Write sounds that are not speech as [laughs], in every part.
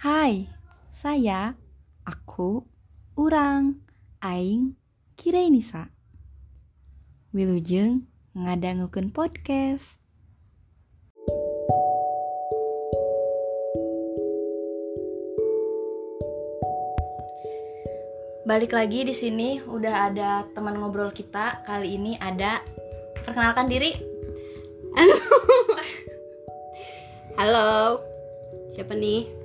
Hai, saya, aku, urang, aing, Kirenisa. Wilujeng ngadangukeun podcast. Balik lagi di sini udah ada teman ngobrol kita. Kali ini ada perkenalkan diri. [laughs] Halo, siapa nih?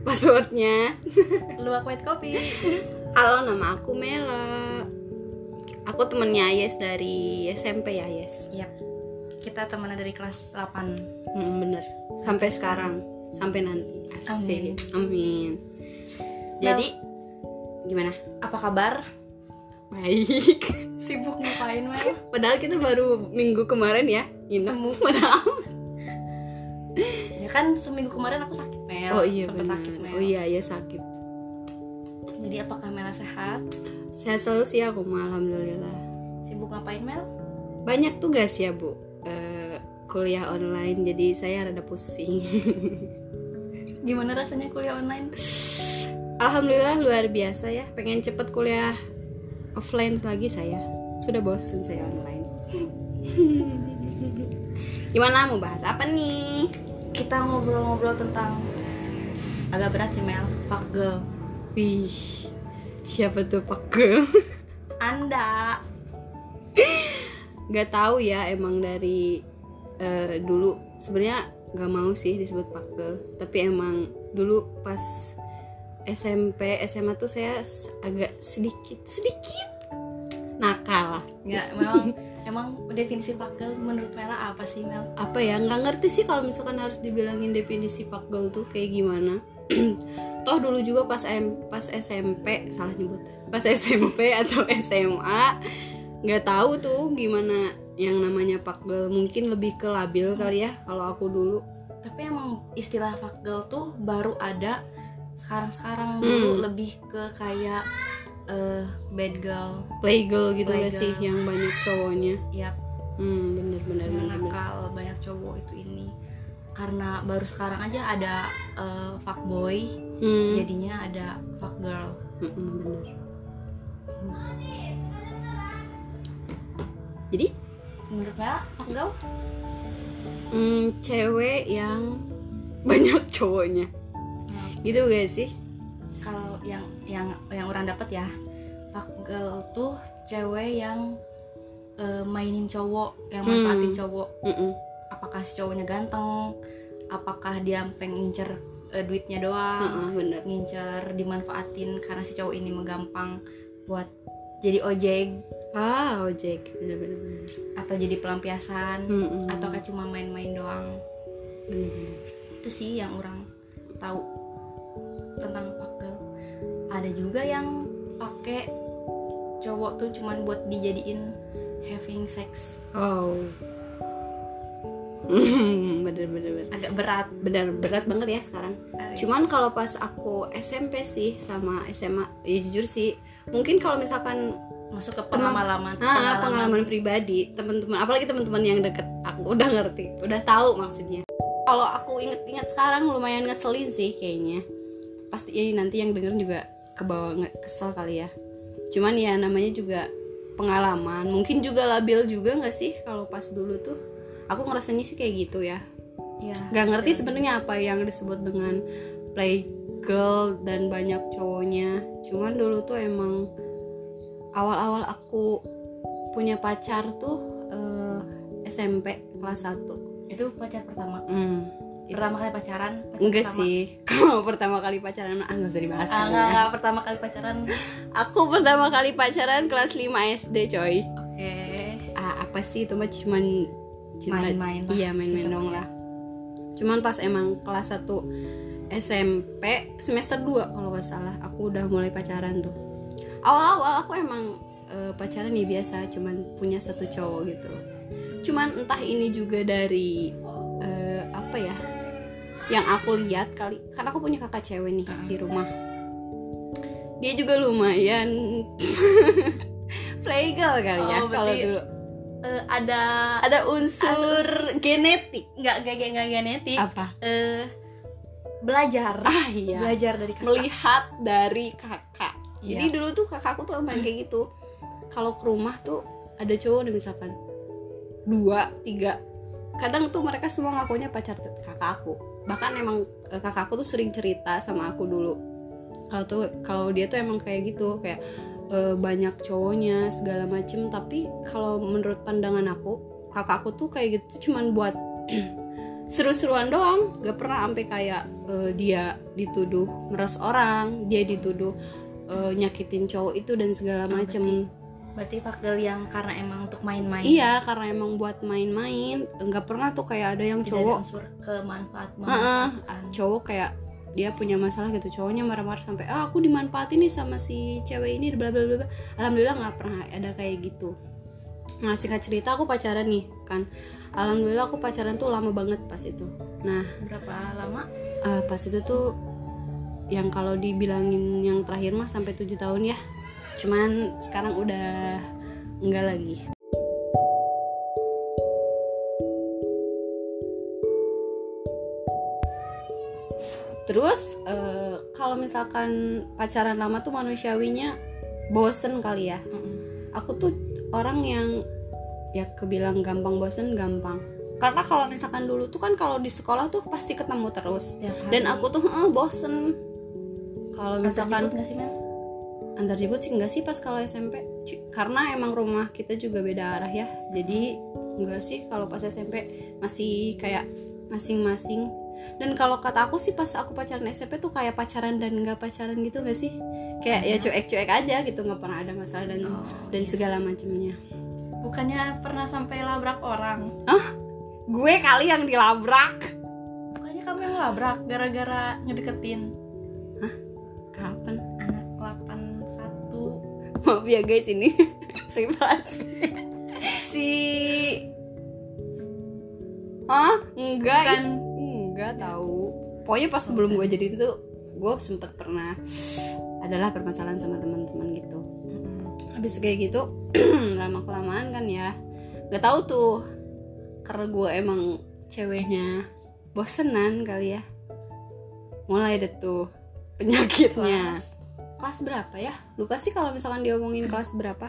Passwordnya? Luwak white kopi. Halo, nama aku Mela. Aku temennya Ayes dari SMP ya, Ayes. Iya. Kita teman dari kelas 8. Hmm, bener. Sampai sekarang, sampai nanti. Asik. Amin. Jadi, gimana? Apa kabar? Baik. [laughs] Sibuk ngapain, Mel? Padahal kita baru minggu kemarin ya, nginep. Padahal. Kan seminggu kemarin aku sakit, Mel. Oh iya sakit, Mel. Oh iya, iya sakit. Jadi apakah Mela sehat? Sehat selalu sih aku, alhamdulillah. Sibuk ngapain, Mel? banyak tugas ya bu Eh, kuliah online jadi saya rada pusing [laughs] Gimana rasanya kuliah online? alhamdulillah luar biasa ya pengen cepet kuliah offline lagi saya sudah bosen saya online [laughs] gimana mau bahas apa nih Kita ngobrol-ngobrol tentang agak berat sih, Mel. Fuck girl. wih siapa tuh pak Girl? [laughs] Anda. nggak tahu ya emang dari eh, dulu sebenarnya nggak mau sih disebut pakel tapi emang dulu pas SMP SMA tuh saya agak sedikit sedikit nakal Enggak, memang [laughs] emang definisi pakel menurut Mela apa sih, Mel? apa ya? Nggak ngerti sih kalau misalkan harus dibilangin definisi pakel tuh kayak gimana. [clears throat] Toh dulu juga pas M, pas SMP salah nyebut. Pas SMP atau SMA nggak tahu tuh gimana yang namanya pakel mungkin lebih ke labil kali ya kalau aku dulu. Tapi emang istilah girl tuh baru ada sekarang-sekarang. Dulu Hmm. lebih ke kayak eh, bad girl, playgirl gitu ya sih yang banyak cowoknya. Ya hmm bener bener yang bener, bener. nakal banyak cowok itu ini. Karena baru sekarang aja ada eh, fuckboy, hmm, jadinya ada fuck girl. mm-mm, bener. Jadi? Menurut Mela, fuck girl? hmm, cewek yang [laughs] banyak cowoknya. Nah, gitu gak sih? kalau yang yang yang orang dapat ya. Girl tuh cewek yang eh, mainin cowok yang Hmm. manfaatin cowok. Mm-mm. apakah si cowoknya ganteng? Apakah dia pengen ngincer eh, duitnya doang? Heeh, bener. Ngincer dimanfaatin karena si cowok ini menggampang buat jadi ojek. Ah ojek. Bener bener bener. Atau jadi pelampiasan. Mm-mm. atau kayak cuma main-main doang. Bener bener itu sih yang orang tahu tentang ada juga yang pakai cowok tuh cuman buat dijadiin having sex. Oh [laughs] bener bener bener. Agak berat. Bener berat banget ya sekarang. Cuman kalau pas aku SMP sih sama SMA, ya jujur sih, mungkin kalau misalkan masuk ke Teman- pengalaman ah, pengalaman. pribadi, teman-teman, apalagi teman-teman yang deket, aku udah ngerti, udah tahu maksudnya. Kalau aku inget-inget sekarang lumayan ngeselin sih kayaknya. Pasti ya, nanti yang denger juga kebawa nge- kesel kali ya. Cuman ya namanya juga pengalaman, mungkin juga labil juga nggak sih kalau pas dulu tuh. Aku ngerasanya sih kayak gitu ya ya, nggak ngerti bisa. sebenarnya apa yang disebut dengan playgirl dan banyak cowoknya cuman dulu tuh emang awal-awal aku punya pacar tuh eh, SMP kelas 1 itu pacar pertama hmm. pertama kali pacaran pacar enggak pertama. sih. [laughs] Kalau pertama kali pacaran ah nggak usah dibahas. Ah, enggak, enggak, pertama kali pacaran. Aku pertama kali pacaran kelas 5 SD coy. Oke. Ah, apa sih? Itu mah cuman Main-main lah, iya main-main dong lah. Cuman pas emang kelas 1 SMP semester 2 kalau nggak salah aku udah mulai pacaran tuh. Awal-awal aku emang eh, pacaran ya biasa cuman punya satu cowok gitu. Cuman entah ini juga dari eh, apa ya yang aku lihat kali karena aku punya kakak cewek nih di rumah. Dia juga lumayan [laughs] playgirl kali ya Oh, kalau berarti- dulu. Eh, ada ada unsur genetik. Nggak nggak nggak genetik. Apa? Eh belajar. Ah iya. Belajar dari kakak. Melihat dari kakak. Jadi Iya. dulu tuh kakakku tuh main kayak gitu. Kalau ke rumah tuh ada cowok nih misalkan. Dua tiga. Kadang tuh mereka semua ngakunya pacar kakak aku bahkan emang eh, kakakku tuh sering cerita sama aku dulu. Kalau tuh kalau dia tuh emang kayak gitu kayak eh, banyak cowoknya segala macem. Tapi kalau menurut pandangan aku kakakku tuh kayak gitu tuh cuman buat [clears throat] seru-seruan doang. Gak pernah sampai kayak eh, dia dituduh meres orang dia dituduh eh, nyakitin cowok itu dan segala macem berarti pagel yang karena emang untuk main-main. Iya karena emang buat main-main nggak pernah tuh kayak ada yang Tidak ada cowok unsur kemanfaat cowok kayak dia punya masalah gitu cowoknya marah-marah sampai ah aku dimanfaatin nih sama si cewek ini bla bla bla bla." alhamdulillah nggak pernah ada kayak gitu. Nah singkat cerita aku pacaran nih kan. Alhamdulillah aku pacaran tuh lama banget pas itu. Nah berapa lama? eh, pas itu tuh yang kalau dibilangin yang terakhir mah sampai tujuh tahun ya cuman sekarang udah enggak lagi. Terus eh, kalau misalkan pacaran lama tuh manusiawinya bosen kali ya. Aku tuh orang yang ya kebilang gampang bosen gampang. Karena kalau misalkan dulu tuh kan kalau di sekolah tuh pasti ketemu terus. Hari. dan aku tuh eh, bosen. Kalau misalkan sih? Antar jemput sih enggak sih pas kalau SMP karena emang rumah kita juga beda arah ya. Jadi enggak sih kalau pas SMP masih kayak masing-masing. Dan kalau kata aku sih pas aku pacaran SMP tuh kayak pacaran dan enggak pacaran gitu enggak sih? Kayak ya cuek-cuek aja gitu nggak pernah ada masalah dan Oh, dan iya. segala macamnya. Bukannya pernah sampai labrak orang? Gue kali yang dilabrak. Bukannya kamu yang labrak gara-gara ngedeketin? Kapan? anak 81 maaf ya guys ini [laughs] privasi si Hah? Enggak. Bukan. ih. Enggak tahu. Pokoknya pas sebelum gue jadi itu Gue sempet pernah Adalah permasalahan sama teman-teman gitu. Habis kayak gitu [clears throat] Lama kelamaan kan ya Gak tahu tuh. Karena gue emang Ceweknya Bosenan kali ya. Mulai deh tuh Penyakitnya. Kelas Kelas berapa ya? Lupa sih kalau misalkan diomongin kelas berapa.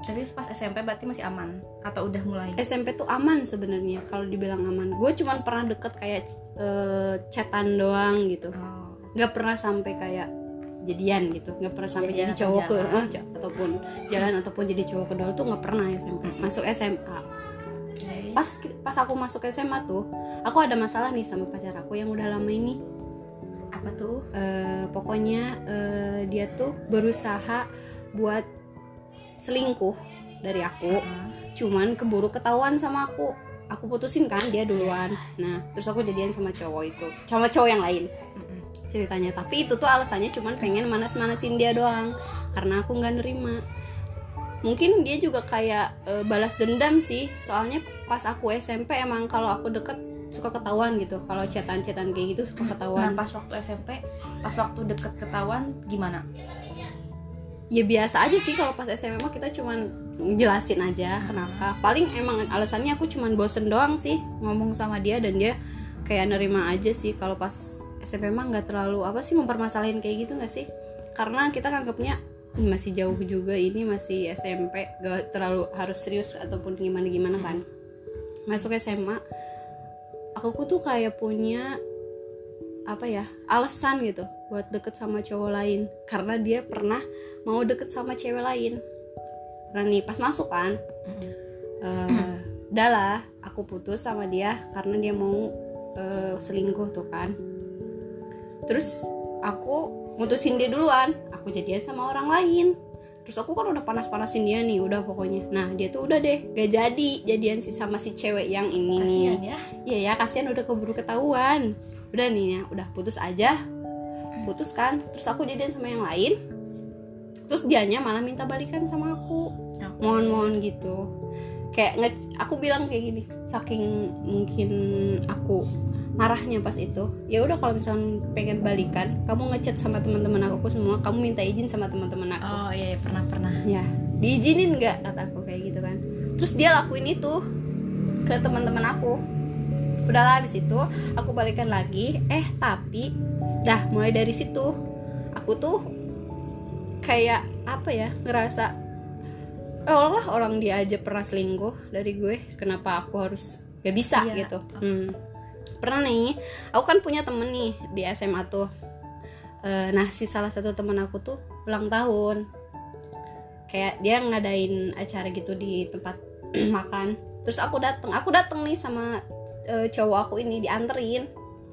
Tapi pas SMP berarti masih aman atau udah mulai? SMP tuh aman sebenarnya kalau dibilang aman. Gue cuman pernah deket kayak eh, chatan doang gitu. Oh. nggak pernah sampai kayak jadian gitu. Nggak pernah sampai jadi cowok ke eh, ca- ataupun jalan ataupun jadi cowok ke doang tuh nggak pernah SMP masuk SMA pas pas aku masuk SMA tuh aku ada masalah nih sama pacar aku yang udah lama ini apa tuh? Eh, pokoknya eh, dia tuh berusaha buat selingkuh dari aku. Cuman keburu ketahuan sama aku. Aku putusin kan dia duluan. Nah terus aku jadian sama cowok itu. Sama cowok yang lain. Ceritanya. Tapi itu tuh alasannya cuman pengen manas-manasin dia doang. Karena aku nggak nerima. Mungkin dia juga kayak eh, balas dendam sih. Soalnya pas aku SMP emang kalau aku deket suka ketahuan gitu. Kalau cetan-cetan kayak gitu suka Nah ketahuan. pas waktu SMP, pas waktu deket ketahuan gimana? ya biasa aja sih kalau pas SMA mah kita cuman jelasin aja kenapa. Paling emang alasannya aku cuman bosen doang sih ngomong sama dia dan dia kayak nerima aja sih. Kalau pas SMP mah nggak terlalu apa sih mempermasalahin kayak gitu nggak sih? Karena kita nganggapnya "Ih, masih jauh juga ini masih SMP gak terlalu harus serius ataupun gimana gimana kan masuk SMA aku tuh kayak punya apa ya alasan gitu buat deket sama cowok lain. Karena dia pernah mau deket sama cewek lain. Nah nih pas masuk kan? Eh udah lah aku putus sama dia karena dia mau eh, selingkuh tuh kan. Terus aku mutusin dia duluan. Aku jadian sama orang lain terus aku kan udah panas-panasin dia nih udah pokoknya. Nah dia tuh udah deh gak jadi jadian sih sama si cewek yang ini. Kasihan ya. Iya ya kasihan udah keburu ketahuan. Udah nih ya udah putus aja. Putus kan terus aku jadian sama yang lain. Terus dianya malah minta balikan sama aku. Mohon-mohon gitu. Kayak nge aku bilang kayak gini saking mungkin aku marahnya pas itu. Ya udah kalau misalnya pengen balikan kamu ngechat sama teman-teman aku semua kamu minta izin sama teman-teman aku. Oh iya, iya, pernah pernah. ya diizinin nggak? Kata aku kayak gitu kan. Terus dia lakuin itu ke teman-teman aku. Udahlah habis itu aku balikan lagi. Eh tapi dah mulai dari situ. Aku tuh kayak apa ya ngerasa oh Allah orang dia aja pernah selingkuh dari gue kenapa aku harus gak bisa Iya. gitu. hmm. Pernah nih aku kan punya temen nih di SMA tuh. Eh, nah si salah satu temen aku tuh ulang tahun. Kayak dia ngadain acara gitu di tempat [clears throat] makan. Terus aku dateng aku dateng nih sama eh, cowok aku ini dianterin.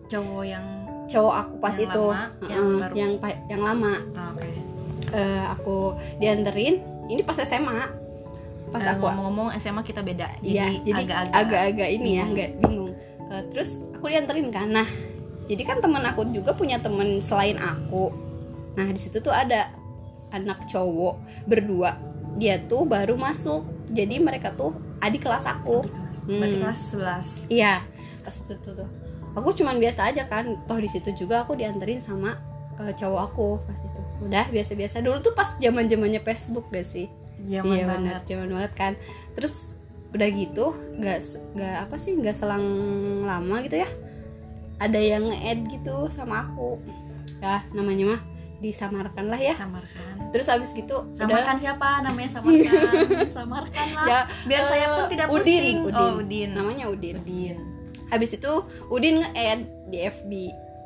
Cowok yang cowok aku pas Yang itu. lama, yang Heeh, baru. yang yang lama. Ah, oke. Eh, aku dianterin. Ini pas SMA pas Eh, aku ngomong-ngomong SMA kita beda Iya, jadi, jadi agak-agak ini ya, nggak bingung. Eh, terus aku dianterin kan. Nah, jadi kan teman aku juga punya temen selain aku. Nah, di situ tuh ada anak cowok berdua. Dia tuh baru masuk. Jadi mereka tuh adik kelas aku. berarti Hmm. kelas 11 Iya, pas itu tuh, tuh. Aku cuman biasa aja kan. Toh di situ juga aku dianterin sama eh, cowok aku pas itu. Udah biasa-biasa. Dulu tuh pas zaman-zamannya Facebook gak sih? zaman iya banget benar zaman banget kan terus udah gitu nggak nggak apa sih nggak selang lama gitu ya. Ada yang nge-add gitu sama aku. Ya namanya mah disamarkan lah ya. Samarkan terus abis gitu udah samarkan siapa? Namanya samarkan. [laughs] Samarkan lah. Ya biar saya pun eh, tidak Udin, pusing. Udin. oh Udin. Namanya Udin. Udin. Habis itu Udin nge-add di FB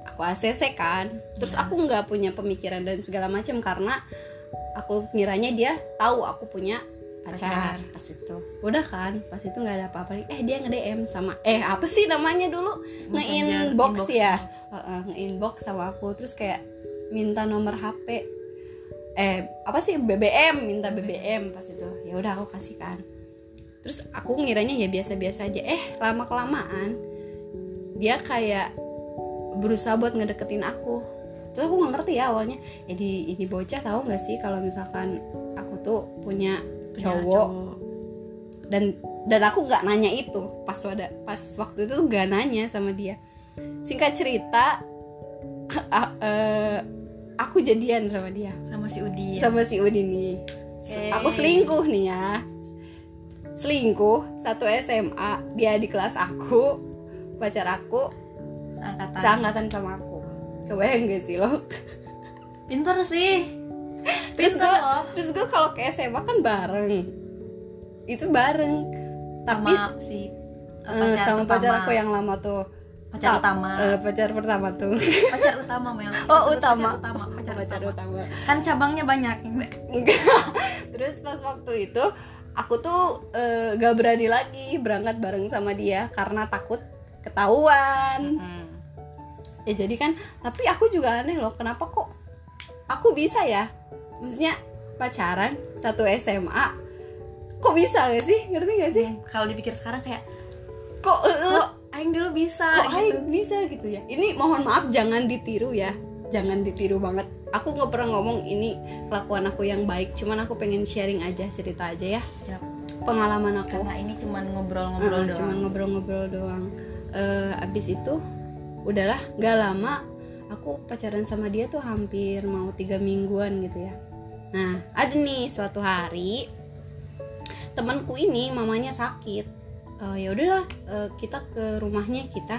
aku ACC kan. Terus Hmm. aku nggak punya pemikiran dan segala macam karena aku ngiranya dia tahu aku punya pacar, Pacar. pas itu. Udah kan pas itu nggak ada apa-apa eh dia nge DM sama. Eh apa sih namanya dulu? Nge-inbox inbox. ya Heeh, nge-inbox sama aku terus kayak minta nomor HP eh apa sih? BBM minta BBM pas itu. Ya udah aku kasih kan. Terus aku ngiranya ya biasa-biasa aja. Eh lama kelamaan dia kayak berusaha buat ngedeketin aku. Terus aku nggak ngerti ya awalnya. Jadi ini bocah tahu nggak sih kalau misalkan aku tuh punya Punya cowok. dan dan aku nggak nanya itu. Pas ada pas waktu itu nggak nanya sama dia. Singkat cerita [laughs] eh, aku jadian sama dia. Sama si Udin. Sama si Udin nih. Oke. aku selingkuh nih ya. Selingkuh satu SMA dia di kelas aku pacar aku seangkatan. seangkatan sama aku. Kebayang gak sih lo? [laughs] Pinter sih [laughs] terus gue terus gue kalau ke SMA kan bareng itu bareng tapi sama si eh, sama pacar aku yang lama tuh pacar Ta- utama eh, pacar pertama tuh pacar utama Mel [laughs] oh utama pacar utama pacar, pacar utama. utama kan cabangnya banyak Enggak. [laughs] Terus pas waktu itu aku tuh eh, gak berani lagi berangkat bareng sama dia karena takut ketahuan. Hmm. Ya jadi kan, tapi aku juga aneh loh, kenapa kok aku bisa ya? Maksudnya pacaran satu SMA, kok bisa gak sih? Ngerti gak sih? kalau dipikir sekarang kayak Kok eh, kok aing dulu bisa kok gitu. Aing bisa gitu ya? Ini mohon maaf jangan ditiru ya, jangan ditiru banget. Aku nggak pernah ngomong ini kelakuan aku yang baik, cuman aku pengen sharing aja cerita aja ya Yap. pengalaman aku. karena ini cuman ngobrol-ngobrol Heeh, doang cuman ngobrol-ngobrol doang Eh, abis itu udahlah nggak lama aku pacaran sama dia tuh hampir mau tiga mingguan gitu ya nah ada nih suatu hari temanku ini mamanya sakit. Eh, ya udahlah eh, kita ke rumahnya kita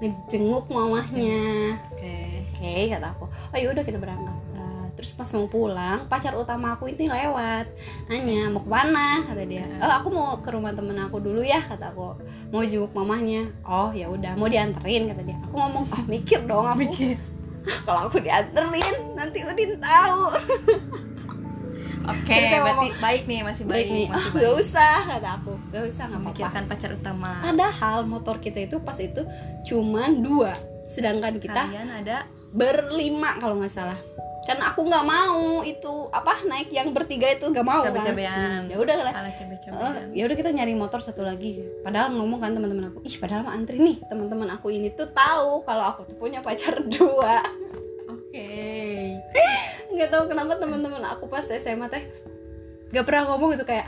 ngejenguk mamahnya. Oke. Oke kata aku. Oh ya udah kita berangkat. Eh, terus pas mau pulang pacar utama aku ini lewat. Nanya mau ke mana kata dia. Oh aku mau ke rumah temen aku dulu ya kata aku. Mau jenguk mamahnya. Oh ya udah mau dianterin kata dia. Aku ngomong oh mikir dong aku [laughs] kalau aku dianterin nanti Udin tahu [laughs] oke saya berarti ngomong, baik nih masih baik, baik nih. masih ah baik. gak usah kata aku. Gak usah nggak apa-apa. Memikirkan pacar utama. Padahal motor kita itu pas itu cuman dua. Sedangkan kita kalian ada berlima kalau nggak salah. Karena aku nggak mau itu apa naik yang bertiga itu nggak mau kan? Cabe-cabean. Ya udah kan ya udah kita nyari motor satu lagi. Padahal ngomong kan teman-teman aku ih padahal mah antri nih. Teman-teman aku ini tuh tahu kalau aku tuh punya pacar dua oke. Nggak tahu kenapa teman-teman aku pas SMA teh nggak pernah ngomong gitu kayak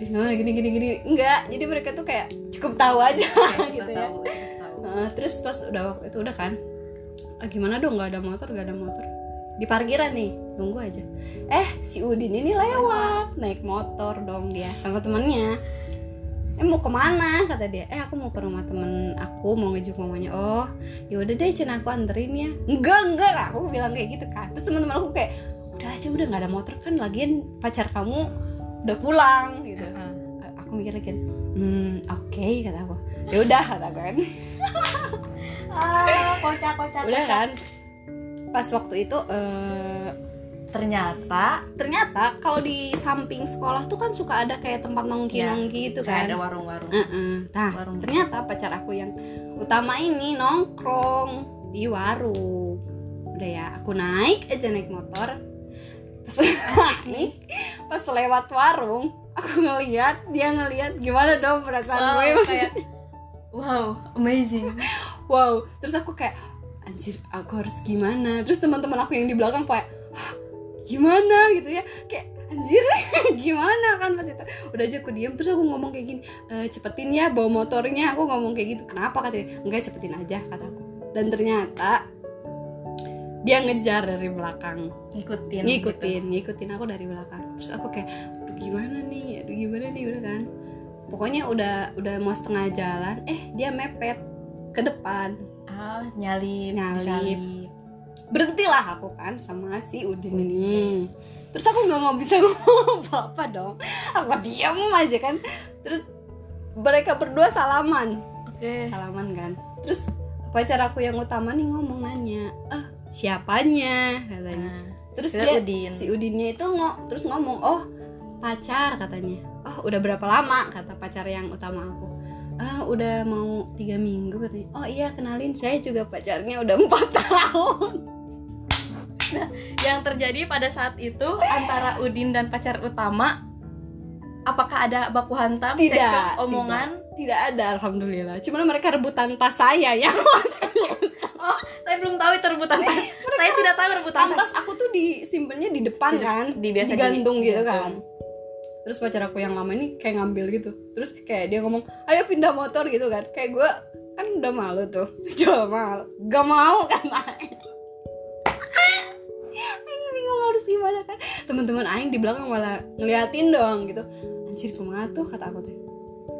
"Ih, gimana? Gini gini gini. Enggak jadi mereka tuh kayak cukup tahu aja [laughs] Oke, gitu ya. tahu, tahu. Heeh, terus pas udah waktu itu udah kan ah, gimana dong? Nggak ada motor nggak ada motor. Di parkiran nih tunggu aja. Eh si Udin ini lewat naik motor dong dia sama temennya eh mau ke mana? kata dia. Eh aku mau ke rumah temen aku mau ngejenguk mamanya. Oh ya udah deh cina aku anterin ya. Enggak enggak aku bilang kayak gitu kan. Terus teman-teman aku kayak udah aja udah nggak ada motor kan lagian pacar kamu udah pulang gitu. Heeh. Eh, aku mikir lagi hmm oke kata aku. Ya udah kata aku kan. Ah kocak kocak udah kan? Pas waktu itu eh, ternyata ternyata kalau di samping sekolah tuh kan suka ada kayak tempat nongki nongki gitu kayak kan ada warung-warung Heeh. Nah, Warung. ternyata pacar aku yang utama ini nongkrong di warung. Udah ya, aku naik aja naik motor. Pas [laughs] naik, pas lewat warung, aku ngeliat dia ngeliat gimana dong perasaan wow, gue. kayak wow amazing [laughs] Wow, terus aku kayak anjir, aku harus gimana? Terus teman-teman aku yang di belakang kayak "Hah, gimana gitu ya? Kayak anjir [laughs] gimana kan pas itu. Udah aja aku diem terus aku ngomong kayak gini "Eh, cepetin ya bawa motornya. Aku ngomong kayak gitu kenapa? kata dia. Enggak cepetin aja kataku dan ternyata dia ngejar dari belakang. Ngikutin ngikutin ngikutin aku dari belakang. Terus aku kayak aduh gimana nih? Aduh gimana nih? Udah kan. Pokoknya udah udah mau setengah jalan eh dia mepet ke depan. Gitu. ah nyalip Nyalip. disalip. Berhentilah aku kan sama si Udin ini. Terus aku nggak mau bisa [laughs] ngomong apa apa dong. Aku diam aja kan. Terus mereka berdua salaman. Oke. Salaman kan. Terus pacar aku yang utama nih ngomong nanya ah siapanya? katanya. Nah, terus dia Udin. si Udinnya itu ngo terus ngomong oh pacar katanya. Oh udah berapa lama? kata pacar yang utama aku. Ah udah mau tiga minggu katanya. Oh iya kenalin saya juga pacarnya udah empat [laughs] tahun yang terjadi pada saat itu antara Udin dan pacar utama apakah ada baku hantam Tidak, omongan? Tidak ada alhamdulillah. Cuman mereka rebutan tas saya ya [laughs] oh saya belum tahu itu rebutan tas. Saya tidak tahu rebutan tas tas. aku tuh disimpannya di depan Di- kan di biasa digantung di- gitu kan. Terus pacar aku yang lama ini kayak ngambil gitu. Terus kayak dia ngomong ayo pindah motor gitu kan. Kayak gue kan udah malu tuh. [laughs] Jual mahal. Gak mau kan Aing bingung harus gimana kan. Teman-teman Aing di belakang malah ngeliatin dong gitu. Anjir ke mana tuh kata aku teh.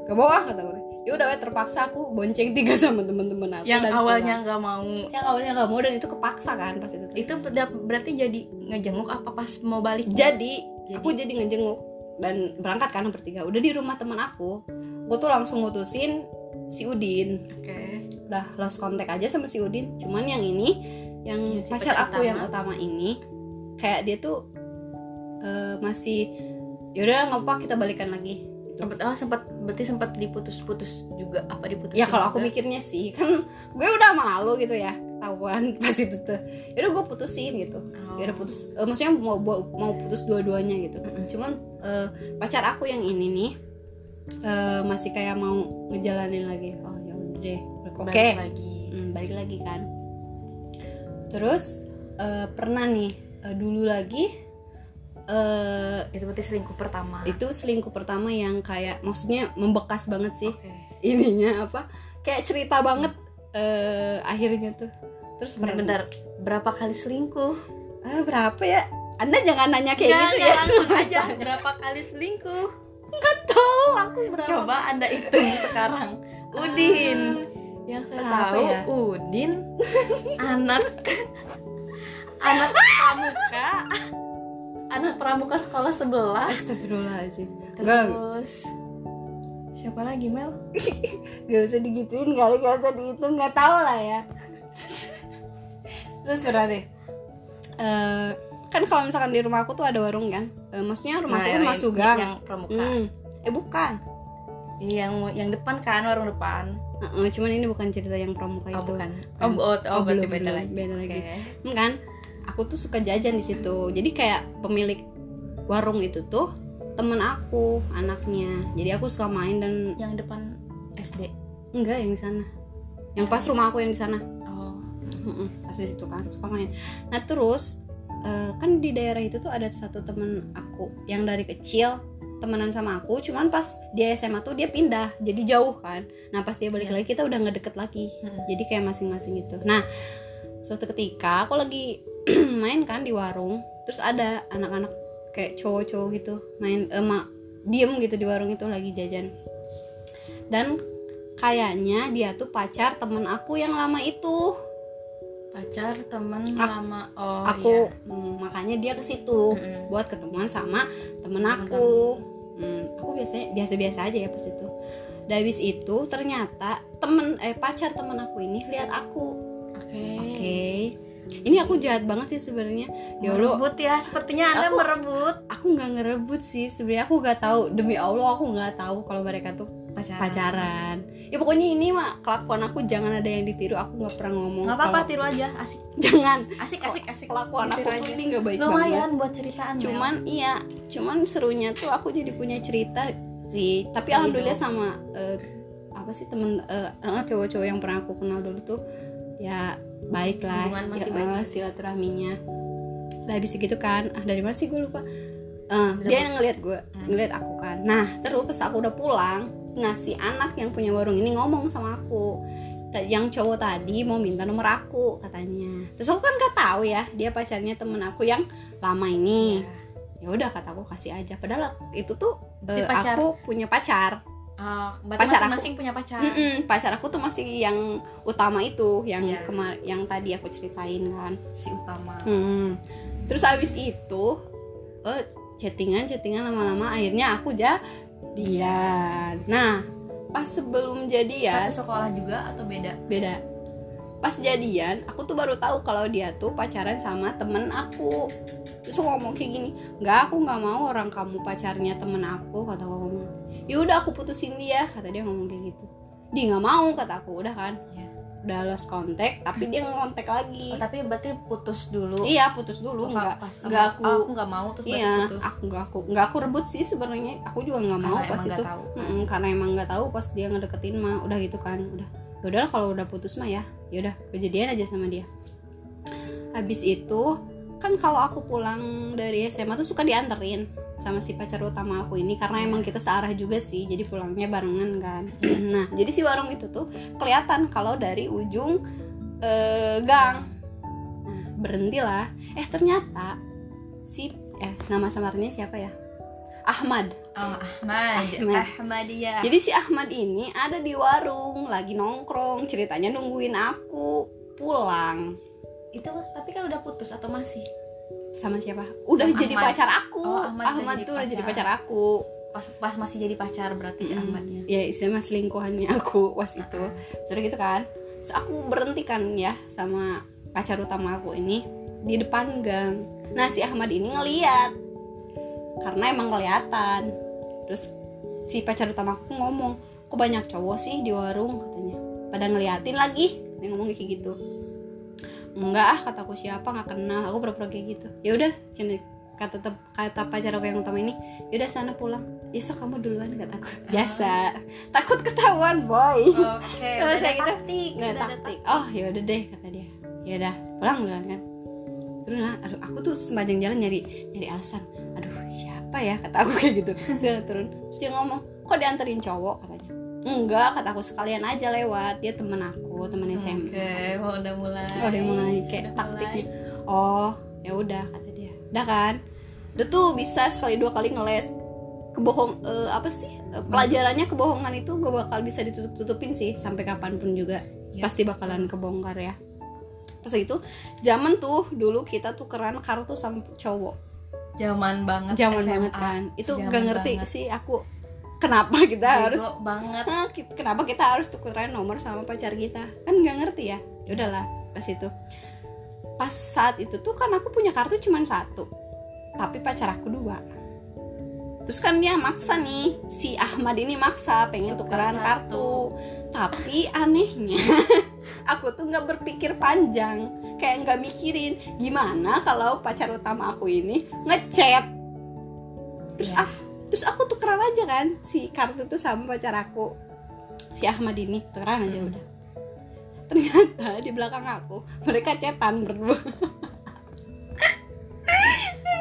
Ke bawah kata aku teh. Ya udah weh, terpaksa aku bonceng tiga [laughs] sama teman-teman aku yang dan awalnya nggak mau. Yang awalnya nggak mau dan itu kepaksa kan pas itu. Itu ber- berarti jadi ngejenguk apa pas mau balik? Jadi, Jadi- aku jadi ngejenguk dan berangkat kan bertiga. Udah di rumah teman aku aku tuh langsung mutusin si Udin. Oke. Udah lost kontak aja sama si Udin. Cuman yang ini yang si pacar aku yang utama ini kayak dia tuh eh, masih yaudah nggak apa kita balikan lagi. Sempat oh sempat berarti sempat diputus-putus juga apa diputus ya kalau aku mikirnya sih kan [laughs] gue udah malu gitu ya ketahuan [laughs] pas itu tuh. Yaudah gue putusin gitu. Oh. ya udah putus eh, maksudnya mau mau putus dua-duanya gitu. Cuman eh, pacar aku yang ini nih eh, masih kayak mau ngejalanin lagi. Oh ya udah deh. Oke. Balik lagi. Hmm, balik lagi kan terus eh, pernah nih eh, dulu lagi eh itu berarti selingkuh pertama. itu selingkuh pertama yang kayak maksudnya membekas banget sih. Oke. Ininya apa? Kayak cerita banget eh akhirnya tuh. Terus Bentar, bentar. berapa kali selingkuh? Ah, berapa ya? Anda jangan nanya kayak Nggak, gitu ya langsung aja berapa kali selingkuh? Tahu aku berapa. Coba anda hitung sekarang. Udin yang saya tahu ya? Udin. [laughs] Anak. Anak pramuka. Anak pramuka sekolah sebelah. Astagfirullahaladzim. Terus siapa lagi Mel? [laughs] Gak usah digituin kali gak usah dihitung gak tahu lah ya. Terus pernah deh Eh, kan kalau misalkan di rumah aku tuh ada warung kan? Eh, maksudnya rumah aku kan masuk gang. yang pramuka. Hmm. eh bukan. Yang yang depan kan warung depan Heeh, cuman ini bukan cerita yang pramuka oh itu. bukan. Kan. oh, oh, oh, berarti belum, beda belum. lagi. beda lagi. Hmm, kan? Aku tuh suka jajan di situ. Jadi kayak pemilik warung itu tuh temen aku anaknya. Jadi aku suka main dan yang depan SD enggak yang di sana. Yang pas rumah aku yang di sana. Oh. Pas di situ kan suka main. Nah terus eh, kan di daerah itu tuh ada satu temen aku yang dari kecil temenan sama aku cuman pas dia SMA tuh dia pindah jadi jauh kan nah pas dia balik Iya. lagi kita udah nggak deket lagi Mm-mm. jadi kayak masing-masing gitu nah suatu ketika aku lagi [clears throat] main kan di warung terus ada anak-anak kayak cowok-cowok gitu main emak diem gitu di warung itu lagi jajan dan kayaknya dia tuh pacar temen aku yang lama itu pacar teman lama oh aku iya. hmm, makanya dia ke situ Mm-mm. buat ketemuan sama temen Temen aku Hmm, aku biasanya biasa-biasa aja ya pas itu. Dan habis itu ternyata temen eh pacar temen aku ini lihat aku. Oke. Oke. Ini aku jahat banget sih sebenarnya. Ya merebut ya sepertinya anda Aku- merebut. aku nggak ngerebut sih sebenarnya. Aku nggak tahu. Demi Allah aku nggak tahu kalau mereka tuh pacaran. Pacaran. Ya pokoknya ini mah kelakuan aku jangan ada yang ditiru. Aku nggak pernah ngomong nggak apa-apa tiru aja asik. [laughs] Jangan. Asik asik asik. kelakuan aku aja. ini nggak baik banget. Lumayan buat ceritaan Mel. cuman iya. Cuman serunya tuh aku jadi punya cerita sih. Tapi alhamdulillah sama eh, apa sih temen eh, cowok-cowok yang pernah aku kenal dulu tuh ya baik lah. Hubungan masih ya, baik. silaturahminya. Udah habis gitu kan ah dari mana sih gue lupa. Eh, dia yang ngeliat gue Hmm. ngeliat aku kan. Nah terus pas aku udah pulang nah si anak yang punya warung ini ngomong sama aku. Yang cowok tadi mau minta nomor aku katanya. Terus aku kan gak tahu ya dia pacarnya temen aku yang lama ini. Ya udah kata aku kasih aja. Padahal itu tuh pacar. aku punya pacar. Oh, Pacar aku. masing-masing punya pacar. Mm-mm, pacar aku tuh masih yang utama itu yang Iya. kemar yang tadi aku ceritain kan. Si utama. Mm. terus habis itu eh, chattingan chattingan lama-lama akhirnya aku jadian nah pas sebelum jadian satu sekolah juga atau beda? Beda. Pas jadian aku tuh baru tahu kalau dia tuh pacaran sama temen aku. Terus aku ngomong kayak gini nggak aku nggak mau orang kamu pacarnya temen aku kata aku ngomong ya udah aku putusin dia kata dia ngomong kayak gitu. Dia nggak mau kata aku udah kan. Udah lost kontak tapi dia ngontek lagi. Oh, tapi berarti putus dulu. Iya putus dulu nggak nggak aku- oh, aku nggak mau terus iya putus. aku nggak aku nggak aku rebut sih sebenarnya. Aku juga nggak mau pas itu. tahu. Mm-mm, karena emang nggak tahu pas dia ngedeketin mah udah gitu kan udah. Ya udahlah kalau udah putus mah ya. Ya udah kejadian aja sama dia. Habis itu kan kalau aku pulang dari SMA tuh suka dianterin sama si pacar utama aku ini karena emang kita searah juga sih jadi pulangnya barengan kan. [clears throat] Nah jadi si warung itu tuh kelihatan kalau dari ujung eh, gang. Nah berhentilah. Eh ternyata si eh nama samarnya siapa ya? Ahmad. Oh, Ahmad. Ahmad. Ahmadiyah. Jadi si Ahmad ini ada di warung lagi nongkrong ceritanya nungguin aku pulang. Itu tapi kan udah putus atau masih sama siapa? Udah Sama jadi Ahmad. pacar aku. Oh, Ahmad Ahmad, udah tuh udah jadi pacar. aku. Pas pas masih jadi pacar berarti si Mm. Ahmadnya. Ya istilahnya selingkuhannya [laughs] aku pas itu. Sudah gitu kan? Terus aku berhenti kan ya sama pacar utama aku ini di depan gang. Nah si Ahmad ini ngeliat. Karena emang kelihatan. Terus si pacar utama aku ngomong kok banyak cowok sih di warung? katanya. Pada ngeliatin lagi. Dia ngomong kayak gitu enggak ah kataku siapa? Nggak kenal. Aku pura-pura kayak gitu. Ya udah kata tep- kata pacar aku yang utama ini yaudah sana pulang. Besok kamu duluan kataku biasa. Takut ketahuan boy. Oke [laughs] udah saya ada gitu, taktik nggak taktik. oh ya udah deh kata dia. Ya udah pulang duluan kan. Terus nah, aduh aku tuh sepanjang jalan nyari nyari alasan. Aduh siapa ya? kata aku kayak gitu. Terus turun. Terus dia ngomong kok dianterin cowok? katanya enggak kata aku sekalian aja lewat dia temen aku temen SMA Oke, oh, udah mulai. Oh, udah mulai kayak Sudah taktiknya. mulai. Oh, ya udah kata dia. Udah kan? Udah tuh bisa sekali dua kali ngeles kebohong eh, apa sih Eh, pelajarannya kebohongan itu gak bakal bisa ditutup-tutupin sih sampai kapan pun juga Ya. pasti bakalan kebongkar ya pas itu zaman tuh dulu kita tuh keren kartu sama cowok Zaman banget. zaman SMA. banget kan itu gak ngerti banget. sih aku kenapa kita Bego harus banget. "Ah, ki- kenapa kita harus tukeran nomor sama pacar kita? Kan nggak ngerti ya. Ya udahlah pas itu. Pas saat itu tuh kan aku punya kartu cuma satu tapi pacar aku dua. Terus kan dia maksa nih si Ahmad ini maksa pengen tukeran Tukeran kartu. Tapi anehnya [laughs] aku tuh nggak berpikir panjang. Kayak nggak mikirin gimana kalau pacar utama aku ini ngechat. Terus Ya. ah terus aku tukeran aja kan si kartu tuh sama pacar aku si Ahmad ini tukeran aja Hmm. udah ternyata di belakang aku mereka cetan berdua [laughs]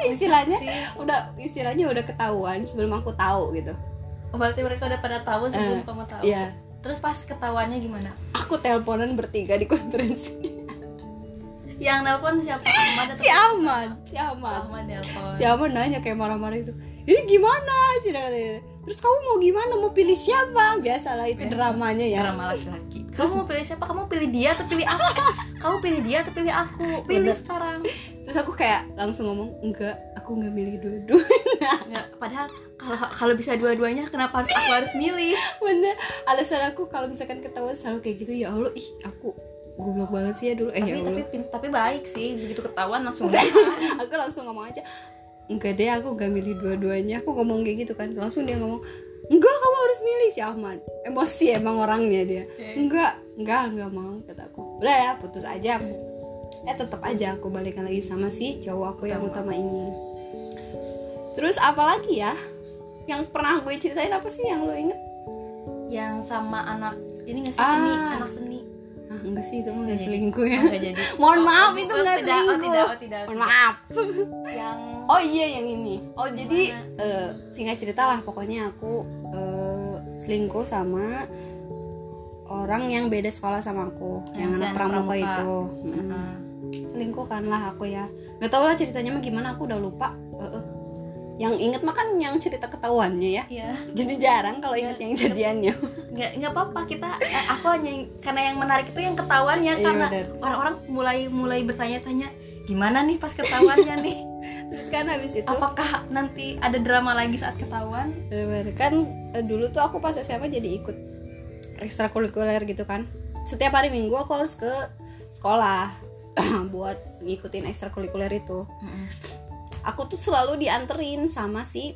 istilahnya udah istilahnya udah ketahuan sebelum aku tahu gitu Oh, berarti mereka udah pada tahu sebelum kamu tahu. Iya, Terus pas ketahuannya gimana? aku teleponan bertiga di konferensi Yang nelpon siapa? Ahmad si Ahmad si Ahmad Ahmad nelpon. si Ahmad nanya kayak marah-marah itu ini gimana? Sih katanya terus kamu mau gimana? Mau pilih siapa? Biasalah itu dramanya ya. Drama laki-laki. Kamu mau pilih siapa? Kamu pilih dia atau pilih aku? [laughs] Kamu pilih dia atau pilih aku? Pilih Bener. sekarang. Terus aku kayak langsung ngomong enggak aku nggak milih dua-dua [laughs] Nggak, padahal kalau kalau bisa dua-duanya kenapa harus aku harus milih? [laughs] Bener. Alasan aku kalau misalkan ketahuan selalu kayak gitu ya allah ih aku goblok banget sih ya dulu. Eh tapi ya tapi tapi baik sih. Begitu ketahuan langsung aku langsung ngomong aja enggak deh aku gak milih dua-duanya. Aku ngomong kayak gitu kan. Langsung dia ngomong enggak kamu harus milih si Ahmad. Emosi emang orangnya dia. Enggak enggak enggak mau kataku udah ya putus aja. Aku eh tetap aja aku balikan lagi sama si cowok aku yang utama. ini. Terus apalagi ya? Yang pernah gue ceritain apa sih yang lo inget? Yang sama anak ini nggak sih Ah. seni anak seni enggak sih itu mah nggak jadi. selingkuh ya Oh, nggak jadi [laughs] mohon Oh, maaf oh, itu oh, nggak tidak, oh, selingkuh tidak, oh, tidak, mohon maaf yang [laughs] Oh iya yang ini. Oh jadi eh, singkat cerita lah pokoknya aku eh, selingkuh sama orang yang beda sekolah sama aku, yang, Yang anak pramuka, pramuka. itu. Mm. Ah. Selingkuh kan lah aku ya. Gak tau lah ceritanya mah gimana aku udah lupa. Eh, eh. Yang inget mah kan yang cerita ketahuannya ya. Iya, Jadi jarang kalau inget yang jadiannya. nggak nggak apa-apa kita. eh, aku hanya karena yang menarik itu yang ketahuannya Iya, karena orang-orang mulai mulai bertanya-tanya gimana nih pas ketahuannya nih. [laughs] Terus kan habis itu Apakah nanti ada drama lagi saat ketahuan? Kan eh, dulu tuh aku pas SMA jadi ikut ekstrakurikuler gitu kan setiap hari minggu aku harus ke sekolah [clears throat] buat ngikutin ekstrakurikuler itu aku tuh selalu dianterin sama si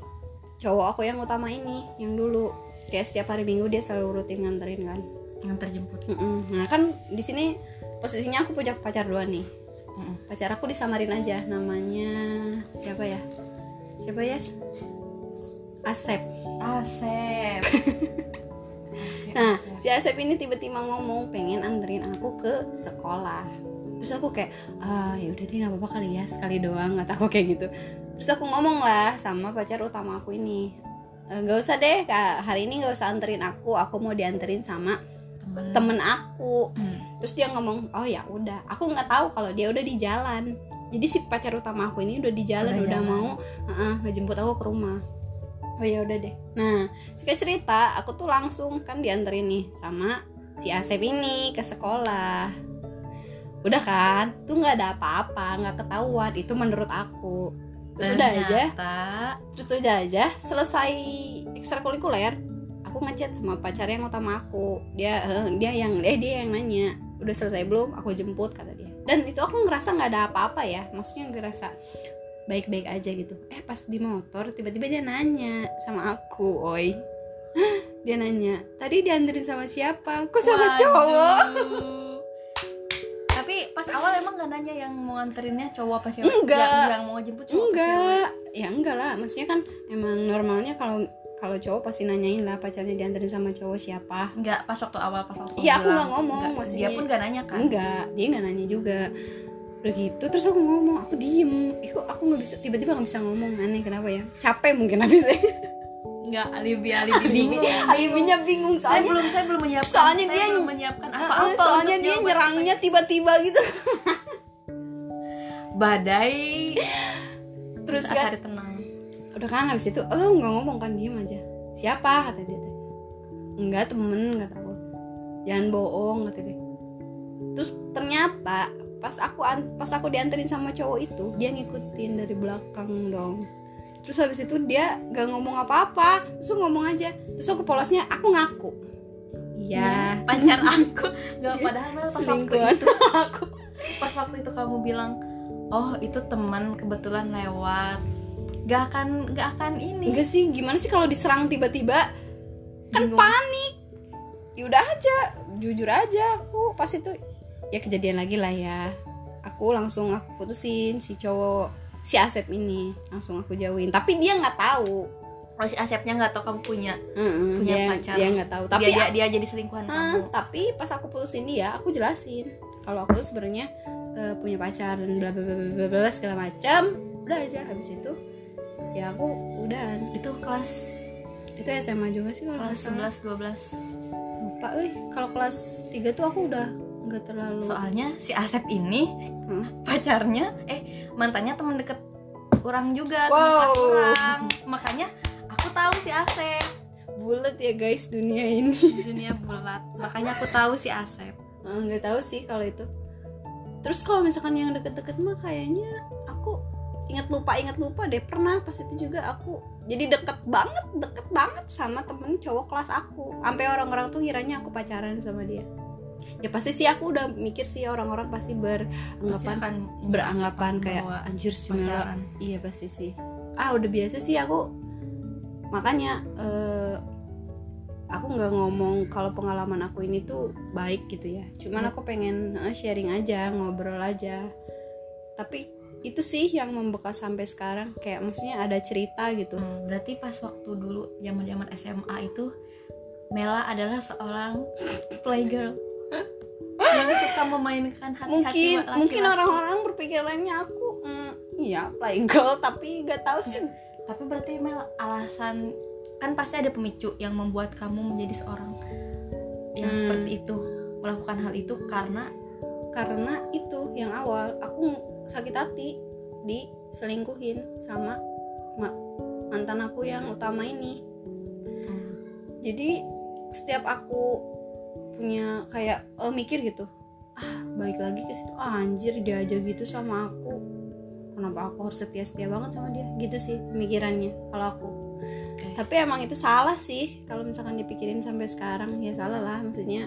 cowok aku yang utama ini yang dulu kayak setiap hari minggu dia selalu rutin nganterin kan Yang terjemput. Mm-mm. nah kan di sini posisinya aku punya pacar dua nih Mm-mm. pacar aku disamarin aja namanya siapa ya siapa ya Asep Asep. [laughs] Nah, si Asep ini tiba-tiba ngomong pengen anterin aku ke sekolah. Terus aku kayak, ah ya udah deh nggak apa-apa kali ya sekali doang kata aku kayak gitu. Terus aku ngomong lah sama pacar utama aku ini, "Eh, nggak usah deh kak hari ini nggak usah anterin aku, aku mau dianterin sama temen. temen aku. Hmm. Terus dia ngomong, oh ya udah, aku nggak tahu kalau dia udah di jalan. Jadi si pacar utama aku ini udah di jalan, Udah udah, jalan. mau uh ngejemput aku ke rumah. Oh ya udah deh. Nah, singkat cerita, aku tuh langsung kan dianterin nih sama si Asep ini ke sekolah. Udah kan, tuh nggak ada apa-apa, nggak ketahuan. Itu menurut aku. Terus udah aja, terus udah aja selesai ekstrakurikuler aku ngechat sama pacar yang utama aku. Dia eh, dia yang eh dia yang nanya udah selesai belum? Aku jemput kata dia. Dan itu aku ngerasa nggak ada apa-apa ya. Maksudnya ngerasa baik-baik aja gitu. Eh pas di motor tiba-tiba dia nanya sama aku oi. [gasps] Dia nanya tadi dianterin sama siapa? Kok sama Waduh. cowok [laughs] pas awal emang gak nanya yang mau nganterinnya cowok apa cewek? Enggak. Yang, yang mau jemput cowok enggak. ya enggak lah. Maksudnya kan emang normalnya kalau kalau cowok pasti nanyain lah pacarnya dianterin sama cowok siapa. Enggak, pas waktu awal pas waktu Iya, aku nggak ngomong, Enggak, maksudnya. Dia pun gak nanya kan? enggak dia nggak nanya juga. Udah gitu terus aku ngomong aku diem. Ih, aku nggak bisa tiba-tiba nggak bisa ngomong. Aneh kenapa ya? Capek mungkin habisnya [laughs] Enggak, alibi alibi bingung. alibinya bingung Saya soalnya belum saya belum menyiapkan. soalnya saya dia- belum menyiapkan apa-apa. soalnya dia nyerangnya tiba-tiba gitu [laughs] badai. terus saat kan hari tenang. udah kan habis itu oh nggak ngomong kan diem aja siapa kata dia teh enggak temen kata aku jangan bohong kata dia terus ternyata pas aku pas aku dianterin sama cowok itu dia ngikutin dari belakang dong terus habis itu dia gak ngomong apa-apa. Terus ngomong aja. Terus aku polosnya aku ngaku. Iya. Pacar aku. Nggak padahal Mel, pas waktu itu [laughs] aku. pas waktu itu kamu bilang oh itu teman kebetulan lewat. Gak akan gak akan ini. Enggak sih gimana sih kalau diserang tiba-tiba? Kan Bingung. panik. Ya udah aja jujur aja aku pas itu. Ya kejadian lagi lah ya. Aku langsung aku putusin si cowok si Asep ini. Langsung aku jauhin. Tapi dia nggak tahu. Oh, si Asepnya nggak tahu kamu punya Mm-mm, Punya dia, pacar. dia nggak tahu. Tapi dia, dia jadi selingkuhan Ah, kamu. tapi pas aku putusin dia aku jelasin. Kalau aku sebenarnya eh, punya pacar dan bla bla bla bla segala macam udah aja. Habis itu ya aku udahan. Itu kelas itu SMA juga sih kalau kelas nggak salah. 11 12 lupa eh. Kalau kelas 3 tuh aku udah nggak terlalu. Soalnya si Asep ini Hmm. pacarnya eh mantannya teman deket orang juga teman Wow. kelas orang. Makanya aku tahu si Asep. Bulat ya guys dunia ini. Dunia bulat. Makanya aku tahu si Asep. Eh, nggak tahu sih kalau itu. Terus kalau misalkan yang deket-deket mah kayaknya aku ingat lupa ingat lupa deh. Pernah pas itu juga aku jadi deket banget deket banget sama temen cowok kelas aku. Sampai orang-orang tuh ngiranya aku pacaran sama dia ya pasti sih aku udah mikir sih orang-orang pasti pasti beranggapan akan beranggapan kayak anjir si Mela pacaran. Iya pasti sih. Ah udah biasa sih aku. Makanya eh, aku nggak ngomong kalau pengalaman aku ini tuh baik gitu ya. Cuman aku pengen eh, sharing aja ngobrol aja. Tapi itu sih yang membekas sampai sekarang. Kayak maksudnya ada cerita gitu. Hmm, berarti pas waktu dulu zaman zaman SMA itu Mela adalah seorang [laughs] playgirl suka memainkan hati-hati mungkin laki-laki. mungkin orang-orang berpikirannya aku mm, iya playgirl tapi nggak tahu sih. Tapi berarti Mel alasan kan pasti ada pemicu yang membuat kamu menjadi seorang yang Hmm. seperti itu melakukan hal itu karena karena itu yang awal. Aku sakit hati diselingkuhin sama ma- mantan aku yang utama ini. Hmm, jadi setiap aku punya kayak eh, mikir gitu. Ah balik lagi ke situ. Ah, anjir dia aja gitu sama aku. Kenapa aku harus setia setia banget sama dia? Gitu sih pemikirannya kalau aku. Oke. tapi emang itu salah sih kalau misalkan dipikirin sampai sekarang. Ya salah lah maksudnya.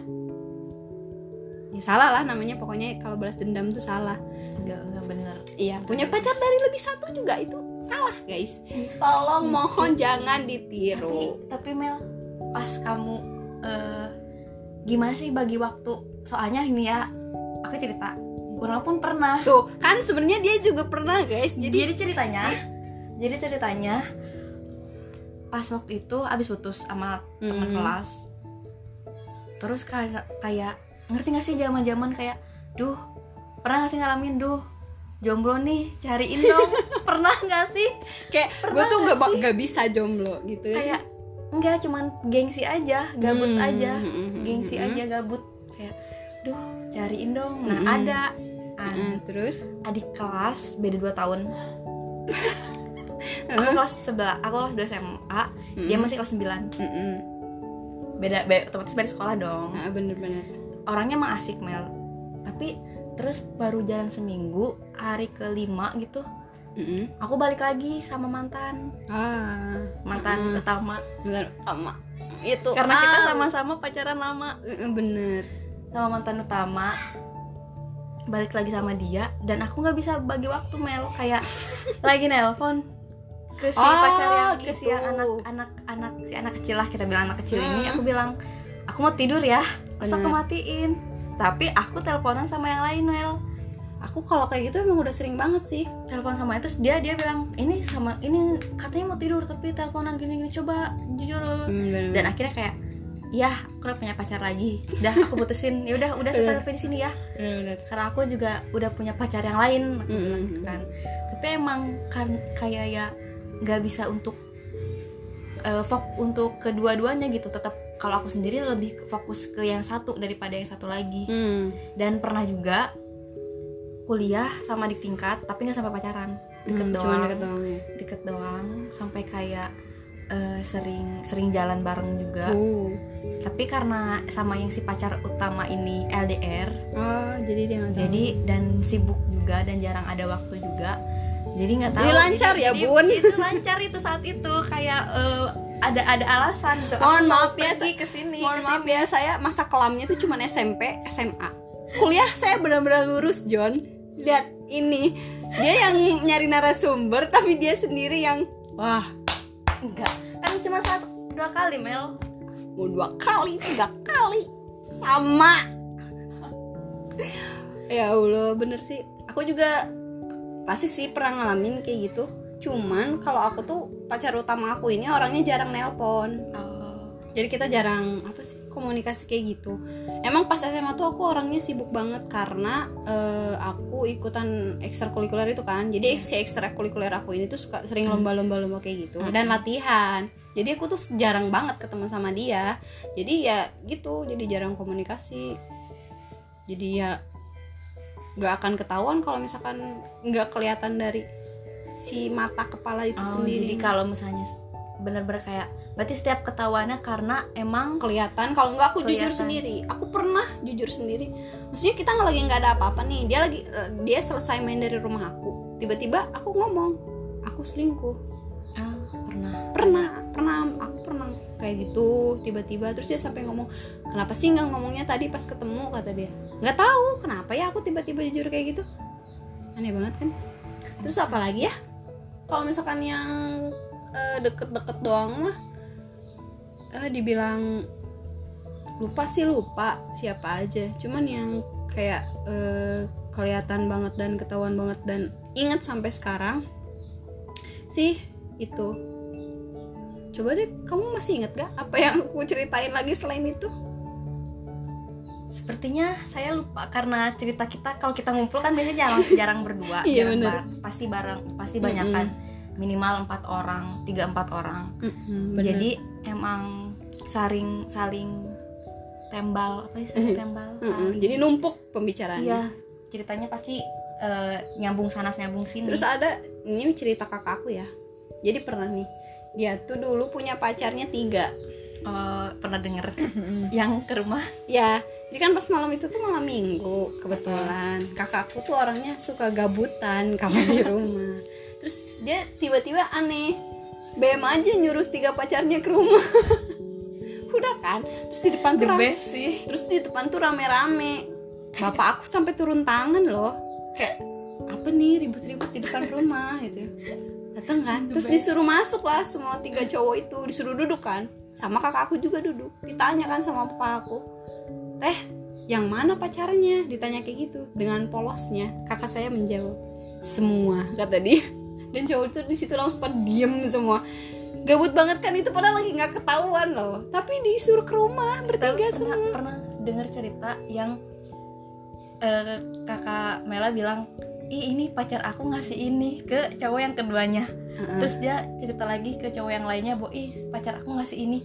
Ya salah lah namanya. Pokoknya kalau balas dendam tuh salah. Nggak nggak bener. Iya punya pacar dari lebih satu juga itu salah guys. Tolong [laughs] mohon jangan tapi ditiru tapi Mel pas kamu eh, gimana sih bagi waktu? Soalnya ini ya aku cerita. Kurang pun pernah. Tuh kan sebenarnya dia juga pernah guys. Jadi jadi ceritanya jadi ceritanya pas waktu itu abis putus sama teman Mm. kelas. Terus kayak kayak ngerti gak sih zaman zaman kayak duh pernah gak sih ngalamin duh jomblo nih cariin dong. [laughs] Pernah gak sih? Kayak gue tuh gak, nggak bisa jomblo gitu. Ya kayak enggak cuman gengsi aja gabut Hmm, aja. hmm, hmm, gengsi hmm, aja gabut. Kayak duh cariin dong. Nah Mm-mm. ada. An- Mm, terus? adik kelas beda 2 tahun. Aku kelas sebelah aku kelas 2 SMA dia masih kelas 9 Mm-mm. beda beda otomatis beda sekolah dong. Ah, bener-bener orangnya emang asik Mel. Tapi terus baru jalan seminggu hari kelima gitu Mm-mm. aku balik lagi sama mantan. Ah. Mantan Mm. utama. Bener sama itu karena kita ah, sama-sama pacaran lama. Bener. Sama mantan utama. Balik lagi sama dia dan aku nggak bisa bagi waktu Mel. Kayak [laughs] lagi nelpon ke si Oh, pacar yang ke si gitu. yang anak anak anak si anak kecil lah kita bilang anak kecil ini. Hmm. aku bilang aku mau tidur ya masa aku matiin. Tapi aku teleponan sama yang lain Mel aku kalau kayak gitu emang udah sering banget sih. Telepon sama itu dia dia bilang ini sama ini katanya mau tidur tapi teleponan gini gini coba jujur. Hmm, dan akhirnya kayak ya aku udah punya pacar lagi. Udah aku putusin. Ya udah udah selesai sampai di sini ya. Karena aku juga udah punya pacar yang lain aku Mm-mm. bilang gitu kan tapi emang kan kayak ya nggak bisa untuk eh, fok untuk kedua-duanya gitu. Tetap kalau aku sendiri lebih fokus ke yang satu daripada yang satu lagi. Hmm. dan pernah juga kuliah sama di tingkat tapi nggak sampai pacaran. Deket Hmm, doang. deket doang ya. Deket doang sampai kayak eh, sering sering jalan bareng juga. Uh. tapi karena sama yang si pacar utama ini LDR oh jadi dia nggak tahu. jadi dan sibuk juga dan jarang ada waktu juga. Jadi nggak tahu. Jadi lancar ya, Bun? itu lancar itu saat itu kayak eh, ada ada alasan tuh. Mohon maaf ya, pergi ke sini mohon maaf ya saya masa kelamnya tuh cuman SMP SMA kuliah saya benar-benar lurus John. Lihat ini. Dia yang nyari narasumber tapi dia sendiri yang wah enggak. Kan cuma satu dua kali Mel. Mau dua kali tiga kali. Sama. Ya Allah bener sih. Aku juga pasti sih pernah ngalamin kayak gitu. Cuman kalau aku tuh pacar utama aku ini orangnya jarang nelpon. Oh. jadi kita jarang apa sih komunikasi kayak gitu emang pas SMA tuh aku orangnya sibuk banget karena eh, aku ikutan ekstrakurikuler itu kan. Jadi si ekstrakurikuler aku ini tuh suka sering Hmm. lomba-lomba lomba kayak gitu Hmm. dan latihan. Jadi aku tuh jarang banget ketemu sama dia. Jadi ya gitu jadi jarang komunikasi. Jadi ya nggak akan ketahuan kalau misalkan nggak kelihatan dari si mata kepala itu Oh, sendiri. jadi kalau misalnya bener-bener kayak berarti setiap ketahuannya karena emang kelihatan. Kalau nggak aku jujur Kelihatan. sendiri. Aku pernah jujur sendiri. Maksudnya kita nggak lagi nggak ada apa-apa nih. Dia lagi eh, dia selesai main dari rumah aku. Tiba-tiba aku ngomong aku selingkuh. Ah, pernah. Pernah pernah aku pernah kayak gitu. Tiba-tiba terus dia sampai ngomong kenapa sih nggak ngomongnya tadi pas ketemu? kata dia. Nggak tahu kenapa ya aku tiba-tiba jujur kayak gitu? Aneh banget kan? Terus apa lagi ya? Kalau misalkan yang eh, deket-deket doang mah eh, dibilang lupa sih lupa siapa aja cuman yang kayak eh, kelihatan banget dan ketahuan banget dan inget sampai sekarang sih itu coba deh kamu masih inget gak apa yang aku ceritain lagi selain itu Sepertinya saya lupa karena cerita kita kalau kita ngumpul kan biasanya jarang [laughs] jarang berdua, Iya, jarang bener. bareng. pasti bareng, pasti banyak kan minimal empat orang, tiga empat orang. Bener. Jadi emang saring saling tembal apa sih tembal? Saling- jadi numpuk pembicaraannya Iya, ceritanya pasti eh, nyambung sana nyambung sini. terus ada ini cerita kakak aku ya. Jadi pernah nih dia tuh dulu punya pacarnya tiga. Eh, pernah denger? Yang ke rumah? Ya jadi kan pas malam itu tuh malam minggu kebetulan. Kakakku tuh orangnya suka gabutan kalau di rumah terus dia tiba-tiba aneh. BM aja nyuruh tiga pacarnya ke rumah. [laughs] Udah kan? Terus di depan tuh rame, sih. terus di depan tuh rame-rame. Bapak aku sampai turun tangan loh. Kayak apa nih ribut-ribut di depan rumah gitu datang kan? Terus disuruh masuk lah semua tiga cowok itu. Disuruh duduk kan? Sama kakak aku juga duduk. Ditanya kan sama papa aku teh yang mana pacarnya? Ditanya kayak gitu dengan polosnya. Kakak saya menjawab semua kata dia dan cowok itu di situ langsung pada diem semua. Gabut banget kan itu padahal lagi nggak ketahuan loh. Tapi disuruh ke rumah bertiga pernah semua. pernah dengar cerita yang eh, kakak Mela bilang ih ini pacar aku ngasih ini ke cowok yang keduanya. Heeh. terus dia cerita lagi ke cowok yang lainnya bahwa ih pacar aku ngasih ini.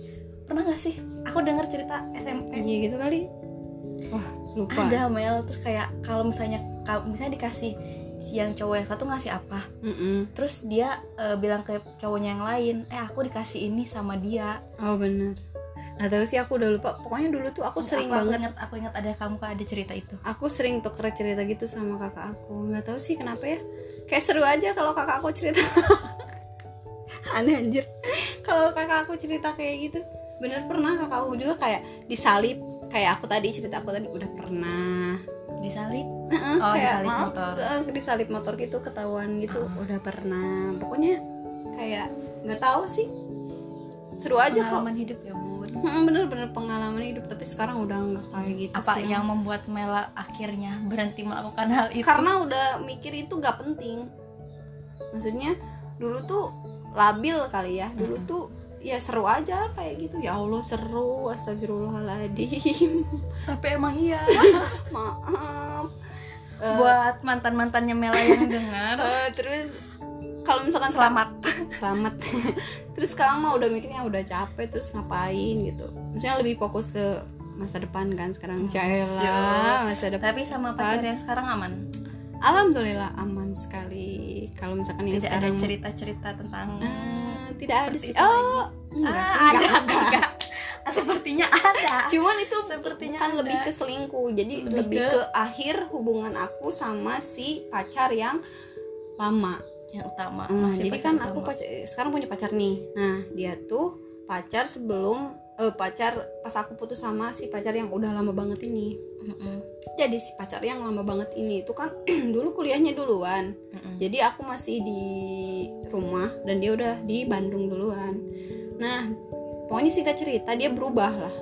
Pernah nggak sih? Aku dengar cerita SMP Iya gitu kali. Wah, lupa. ada Mel. Terus kayak kalau misalnya kalau misalnya dikasih si yang cowok yang satu ngasih apa Mm-mm. terus dia eh, bilang ke cowoknya yang lain eh aku dikasih ini sama dia Oh bener. Nah terus sih aku udah lupa. Pokoknya dulu tuh aku sering aku, banget. aku ingat aku ingat ada kamu kan ada cerita itu Aku sering tuker cerita gitu sama kakak aku. Nggak tahu sih kenapa ya. Kayak seru aja kalau kakak aku cerita. [laughs] Aneh anjir. Kalau kakak aku cerita kayak gitu. Bener pernah kakak aku juga kayak disalip. Kayak aku tadi cerita aku tadi udah pernah. Disalip? Oh, kayak disalip maaf, motor. eh, disalip motor gitu ketahuan gitu Ah. udah pernah. Pokoknya kayak nggak tahu sih. Seru aja kok. Pengalaman hidup ya bun. Bener-bener pengalaman hidup tapi sekarang udah nggak kayak gitu apa sih. yang membuat Mela akhirnya berhenti melakukan hal itu? Karena udah mikir itu gak penting. Maksudnya dulu tuh labil kali ya. Dulu tuh ya seru aja kayak gitu. Ya Allah seru. Astagfirullahaladzim. Tapi emang iya. [laughs] Maaf. Eh, buat mantan mantannya Mela yang [laughs] dengar eh, terus kalau misalkan selamat. Selamat. [laughs] Terus sekarang mah udah mikirnya udah capek terus ngapain gitu. Maksudnya lebih fokus ke masa depan kan sekarang. Jaela masa depan. Tapi sama pacar yang sekarang aman? Alhamdulillah aman sekali. Kalau misalkan yang tidak ada sekarang cerita cerita tentang Eh, tidak ada sih oh enggak Ah, sih, ada enggak ada. enggak. sepertinya ada cuman itu Sepertinya kan ada. lebih ke selingkuh jadi Lebih lebih, ke- ke... akhir hubungan aku sama si pacar yang lama yang utama Hmm, jadi kan utama. aku pacar, sekarang punya pacar nih nah dia tuh pacar sebelum eh, pacar pas aku putus sama si pacar yang udah lama banget ini. Mm-mm, jadi si pacar yang lama banget ini itu kan [clears throat] dulu kuliahnya duluan. Mm-mm. jadi aku masih di rumah dan dia udah di Bandung duluan. Nah pokoknya singkat cerita dia berubah lah.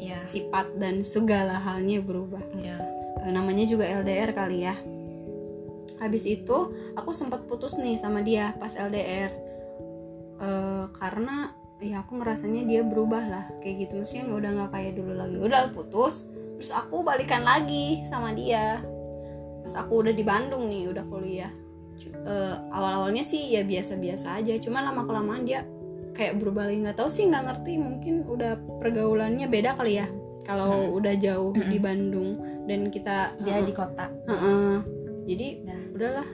Iya, sifat dan segala halnya berubah. Iya. Eh, namanya juga LDR kali ya. Habis itu aku sempat putus nih sama dia pas LDR Eh, karena ya aku ngerasanya dia berubah lah kayak gitu. Maksudnya udah nggak kayak dulu lagi. Udah putus terus aku balikan lagi sama dia. Pas aku udah di Bandung nih udah kuliah. Cu- eh, awal-awalnya sih ya biasa-biasa aja. Cuma lama kelamaan dia kayak berubah lagi. Nggak tahu sih nggak ngerti. Mungkin udah pergaulannya beda kali ya. Kalau udah jauh di Bandung dan kita dia di kota. Heeh. jadi Nah. udahlah.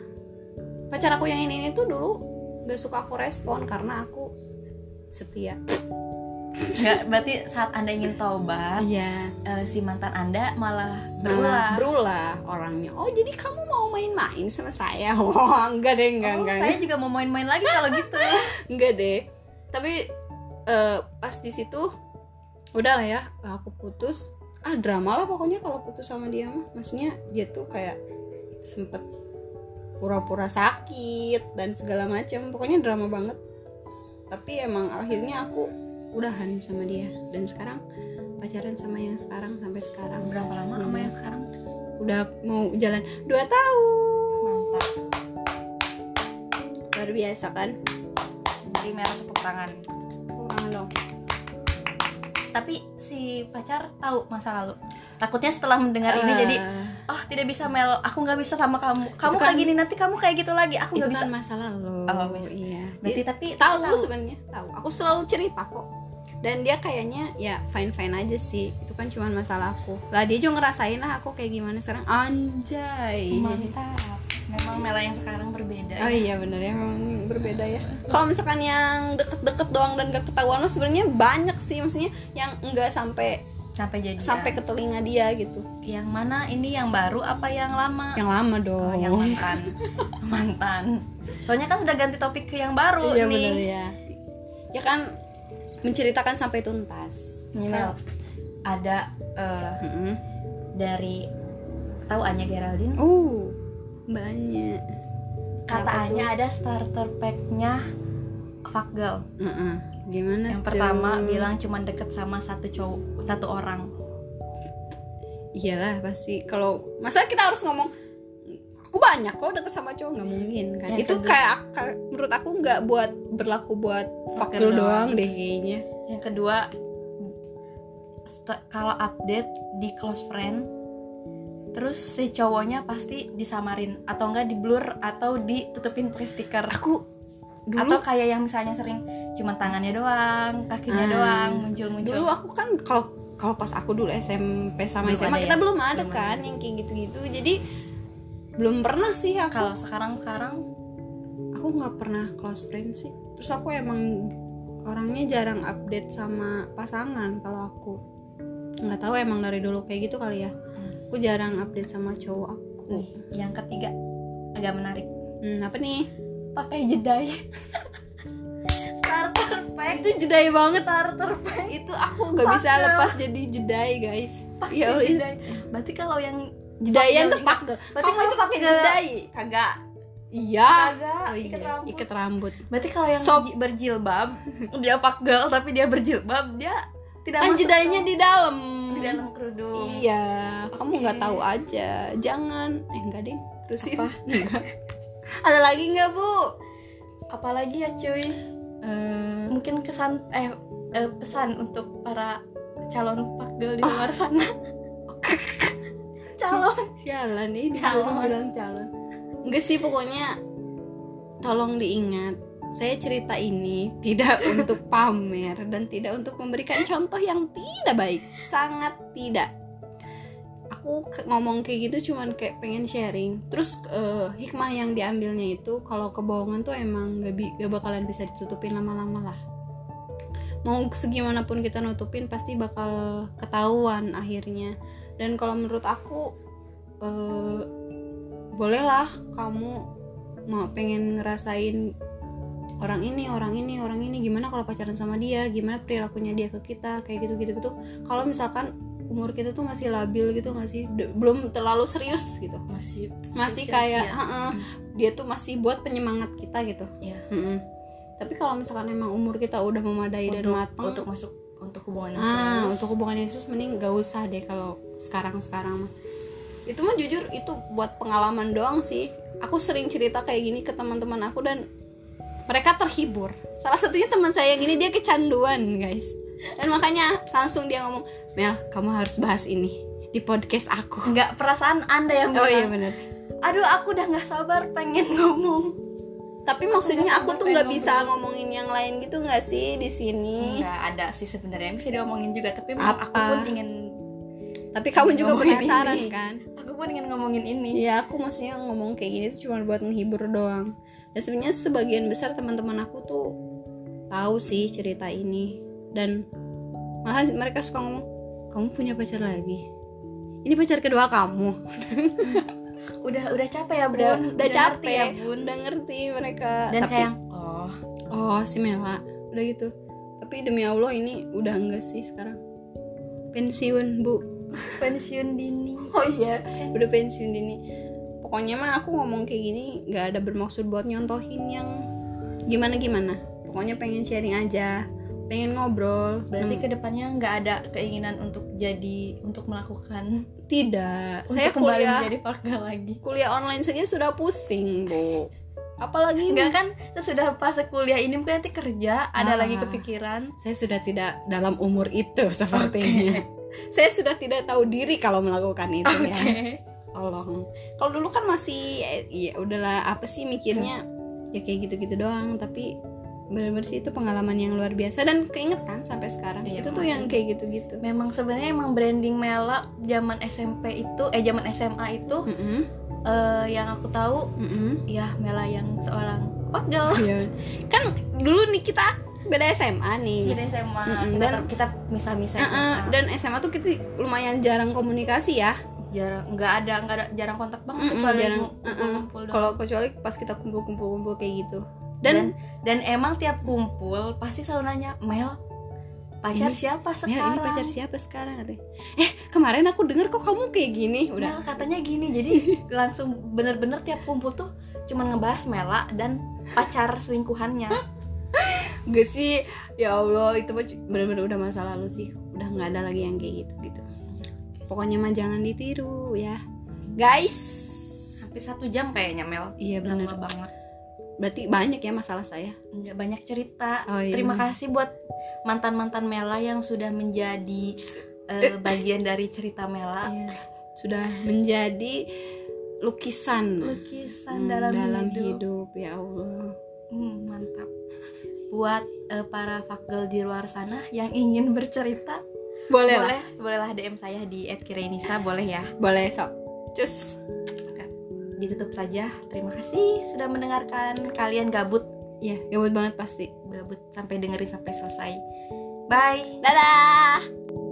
Pacar aku yang ini, ini tuh dulu gak suka aku respon karena aku setia. Nggak berarti saat anda ingin taubat iya. eh, si mantan anda malah malah berulah. berulah orangnya. Oh jadi kamu mau main-main sama saya? Wah [laughs] enggak deh enggak oh, enggak. saya juga mau main-main lagi kalau gitu. [laughs] Enggak deh. Tapi eh, pas di situ udah lah ya aku putus. Ah drama lah pokoknya kalau putus sama dia mah. Maksudnya dia tuh kayak sempet pura-pura sakit dan segala macam. Pokoknya drama banget tapi emang akhirnya aku udahan sama dia. Dan sekarang pacaran sama yang sekarang sampai sekarang. Berapa lama sama yang sekarang? Udah mau jalan dua tahun. Mantap. Luar biasa kan? Jadi merah tepuk tangan. Tangan dong. Tapi si pacar tahu masa lalu takutnya setelah mendengar ini Eh, jadi oh tidak bisa Mel. Aku nggak bisa sama kamu. Kamu Itu kayak kan- gini nanti kamu kayak gitu lagi. Aku nggak bisa. kan masa lalu. Oh, bisa. iya. Berarti tapi tahu sebenarnya tahu. Aku selalu cerita kok. Dan dia kayaknya ya fine fine aja sih. Itu kan cuma masalah aku. Lah dia juga ngerasain lah aku kayak gimana sekarang. Anjay. Mantap. Memang Mela yang sekarang berbeda oh iya bener ya. Memang berbeda ya. Kalau misalkan yang deket-deket doang dan gak ketahuan mah sebenarnya banyak sih. Maksudnya yang enggak sampai sampai jadi sampai ke telinga dia gitu. Yang mana? Ini yang baru apa yang lama? Yang lama dong. Oh, yang mantan. [laughs] Mantan. Soalnya kan sudah ganti topik ke yang baru iya nih. bener ya ya kan menceritakan sampai tuntas. Nih, Mel. Ada eh, Mm-mm. dari tahu Anya Geraldine? Uh banyak. Katanya ada starter packnya fuck girl. Mm-mm. Gimana? Yang pertama bilang cuma deket sama satu cowok satu orang. Iyalah pasti. Kalau masa kita harus ngomong aku banyak kok deket sama cowok. Nggak mungkin kan? Yang itu kedua. kayak ka- menurut aku nggak buat berlaku buat fakir doang doang. deh kayaknya. Yang kedua kalau update di close friend terus si cowoknya pasti disamarin. Atau enggak di blur atau ditutupin pakai stiker aku dulu atau kayak yang misalnya sering cuma tangannya doang kakinya Ah. doang muncul-muncul. Dulu aku kan kalau kalau pas aku dulu SMP sama Belum SMA ada kita ya? belum ada Belum kan yang kayak gitu-gitu. Jadi belum pernah sih aku. Kalau sekarang sekarang aku nggak pernah close friend sih. Terus aku emang orangnya jarang update sama pasangan kalau aku. Nggak tahu emang dari dulu kayak gitu kali ya. Aku jarang update sama cowok aku. Yang ketiga agak menarik. Hmm, apa nih pakai jedai. Starter pack. Itu jedai banget. Starter pack. Itu aku nggak bisa lepas jadi jedai guys. Pakai ya jedai. Berarti kalau yang jedayan Pagel tuh Berarti kamu itu pakai jedai. Kagak. Iya. Kagak oh, ikat iya. rambut. ikat rambut. Berarti kalau yang Sob. ji- berjilbab [laughs] dia pagel tapi dia berjilbab dia tidak kan masuk jedainya di dalam. di dalam kerudung. Iya kamu nggak tahu aja. Jangan. Eh enggak deh terusin. Apa? [laughs] Ada lagi nggak bu? Apalagi ya cuy? Eh, mungkin kesan eh, eh, pesan untuk para calon pagel di luar sana. Calon. Sialan nih Calon. bilang calon Enggak sih pokoknya Tolong diingat Saya cerita ini tidak untuk pamer Dan tidak untuk memberikan contoh yang tidak baik. Sangat tidak Aku ngomong kayak gitu cuman kayak pengen sharing. Terus eh, hikmah yang diambilnya itu Kalau kebohongan tuh emang gak, bi- gak bakalan bisa ditutupin lama-lama lah. Mau segimanapun kita nutupin pasti bakal ketahuan akhirnya. Dan kalau menurut aku eh, bolehlah kamu mau pengen ngerasain orang ini orang ini orang ini. Gimana kalau pacaran sama dia? Gimana perilakunya dia ke kita? Kayak gitu gitu gitu kalau misalkan umur kita tuh masih labil gitu nggak sih? Belum terlalu serius gitu. Masih masih kayak "Heeh, dia tuh masih buat penyemangat kita gitu. Iya. Mm-mm. tapi kalau misalkan emang umur kita udah memadai dan untuk matang untuk masuk untuk hubungan yang ah serius. untuk hubungan Yesus mending gak usah deh kalau sekarang sekarang mah. Itu mah jujur itu buat pengalaman doang sih. Aku sering cerita kayak gini ke teman-teman aku dan mereka terhibur. Salah satunya teman saya yang gini dia kecanduan guys dan makanya langsung dia ngomong Mel kamu harus bahas ini di podcast aku. Nggak perasaan anda yang oh iya bilang benar. Aduh aku udah nggak sabar pengen ngomong. Tapi maksudnya aku sabar tuh nggak bisa ngomongin yang lain gitu nggak sih di sini? Nggak ada sih sebenarnya yang bisa diomongin juga tapi memang aku Apa? pun ingin tapi kamu juga penasaran ini. kan? Aku pun ingin ngomongin ini. Iya aku maksudnya ngomong kayak gini tuh cuma buat menghibur doang. Dan sebenarnya sebagian besar teman-teman aku tuh tahu sih cerita ini dan malah mereka suka ngomong kamu punya pacar lagi? Ini pacar kedua kamu. [laughs] Udah udah capek ya bun. Udah udah capek ya bun. Udah ngerti mereka. Dan tapi kayak oh. Oh si Mela. Udah gitu. Tapi demi Allah ini udah enggak sih sekarang. Pensiun bu. Pensiun dini. [laughs] Oh iya udah pensiun dini. Pokoknya mah aku ngomong kayak gini nggak ada bermaksud buat nyontohin yang gimana gimana pokoknya pengen sharing aja pengen ngobrol. Berarti Nem- ke depannya nggak ada keinginan untuk jadi untuk melakukan? Tidak. Saya saya kembali kuliah. menjadi Farga lagi. Kuliah online saja sudah pusing bu. Apalagi Enggak kan sesudah pas kuliah ini mungkin nanti kerja ada Ah. lagi kepikiran. Saya sudah tidak dalam umur itu sepertinya. [laughs] Saya sudah tidak tahu diri kalau melakukan itu oke. Ya tolong. Kalau dulu kan masih eh, ya udahlah apa sih mikirnya? Ya kayak gitu-gitu doang tapi benar-benar sih itu pengalaman yang luar biasa dan keingetan sampai sekarang. Iya, itu tuh yang kayak gitu-gitu. Memang sebenarnya emang branding Mela zaman SMP itu eh zaman SMA itu Mm-mm, eh, yang aku tahu mm-mm. ya Mela yang seorang pagel Iya. [laughs] kan dulu nih kita beda SMA nih. Jadi SMA Mm-mm, kita, dan- kita misah-misah Uh-uh, SMA dan SMA tuh kita lumayan jarang komunikasi ya. Jarang nggak ada nggak ada jarang kontak banget Mm-mm, kecuali jarang. ngu- ngumpul-ngumpul doang. kalau kecuali pas kita kumpul-kumpul-kumpul kayak gitu dan, dan, dan emang tiap kumpul pasti selalu nanya Mel pacar Ini- siapa Mel sekarang? ini pacar siapa sekarang? Katanya. eh kemarin aku denger kok kamu kayak gini. Udah. Mel katanya gini. Jadi [laughs] langsung bener-bener tiap kumpul tuh cuman ngebahas Mela dan pacar selingkuhannya. Gak sih. Ya Allah itu bener-bener udah masa lalu sih. Udah nggak ada lagi yang kayak gitu gitu. Pokoknya mah jangan ditiru ya. Guys. Hampir satu jam kayaknya Mel. Iya bener. banget berarti banyak ya masalah saya. Nggak banyak cerita. Oh, iya. terima kasih buat mantan mantan Mela yang sudah menjadi eh, bagian dari cerita Mela. Iya. sudah menjadi lukisan. Lukisan Hmm, dalam, hidup, hidup ya Allah. Hmm, mantap. Buat eh, para fakgel di luar sana yang ingin bercerita boleh lah boleh bolehlah DM saya di @kirenisa boleh ya. Boleh sok. Cus ditutup saja. Terima kasih sudah mendengarkan kalian gabut. Ya gabut banget pasti. Gabut sampai dengerin sampai selesai. Bye. Dadah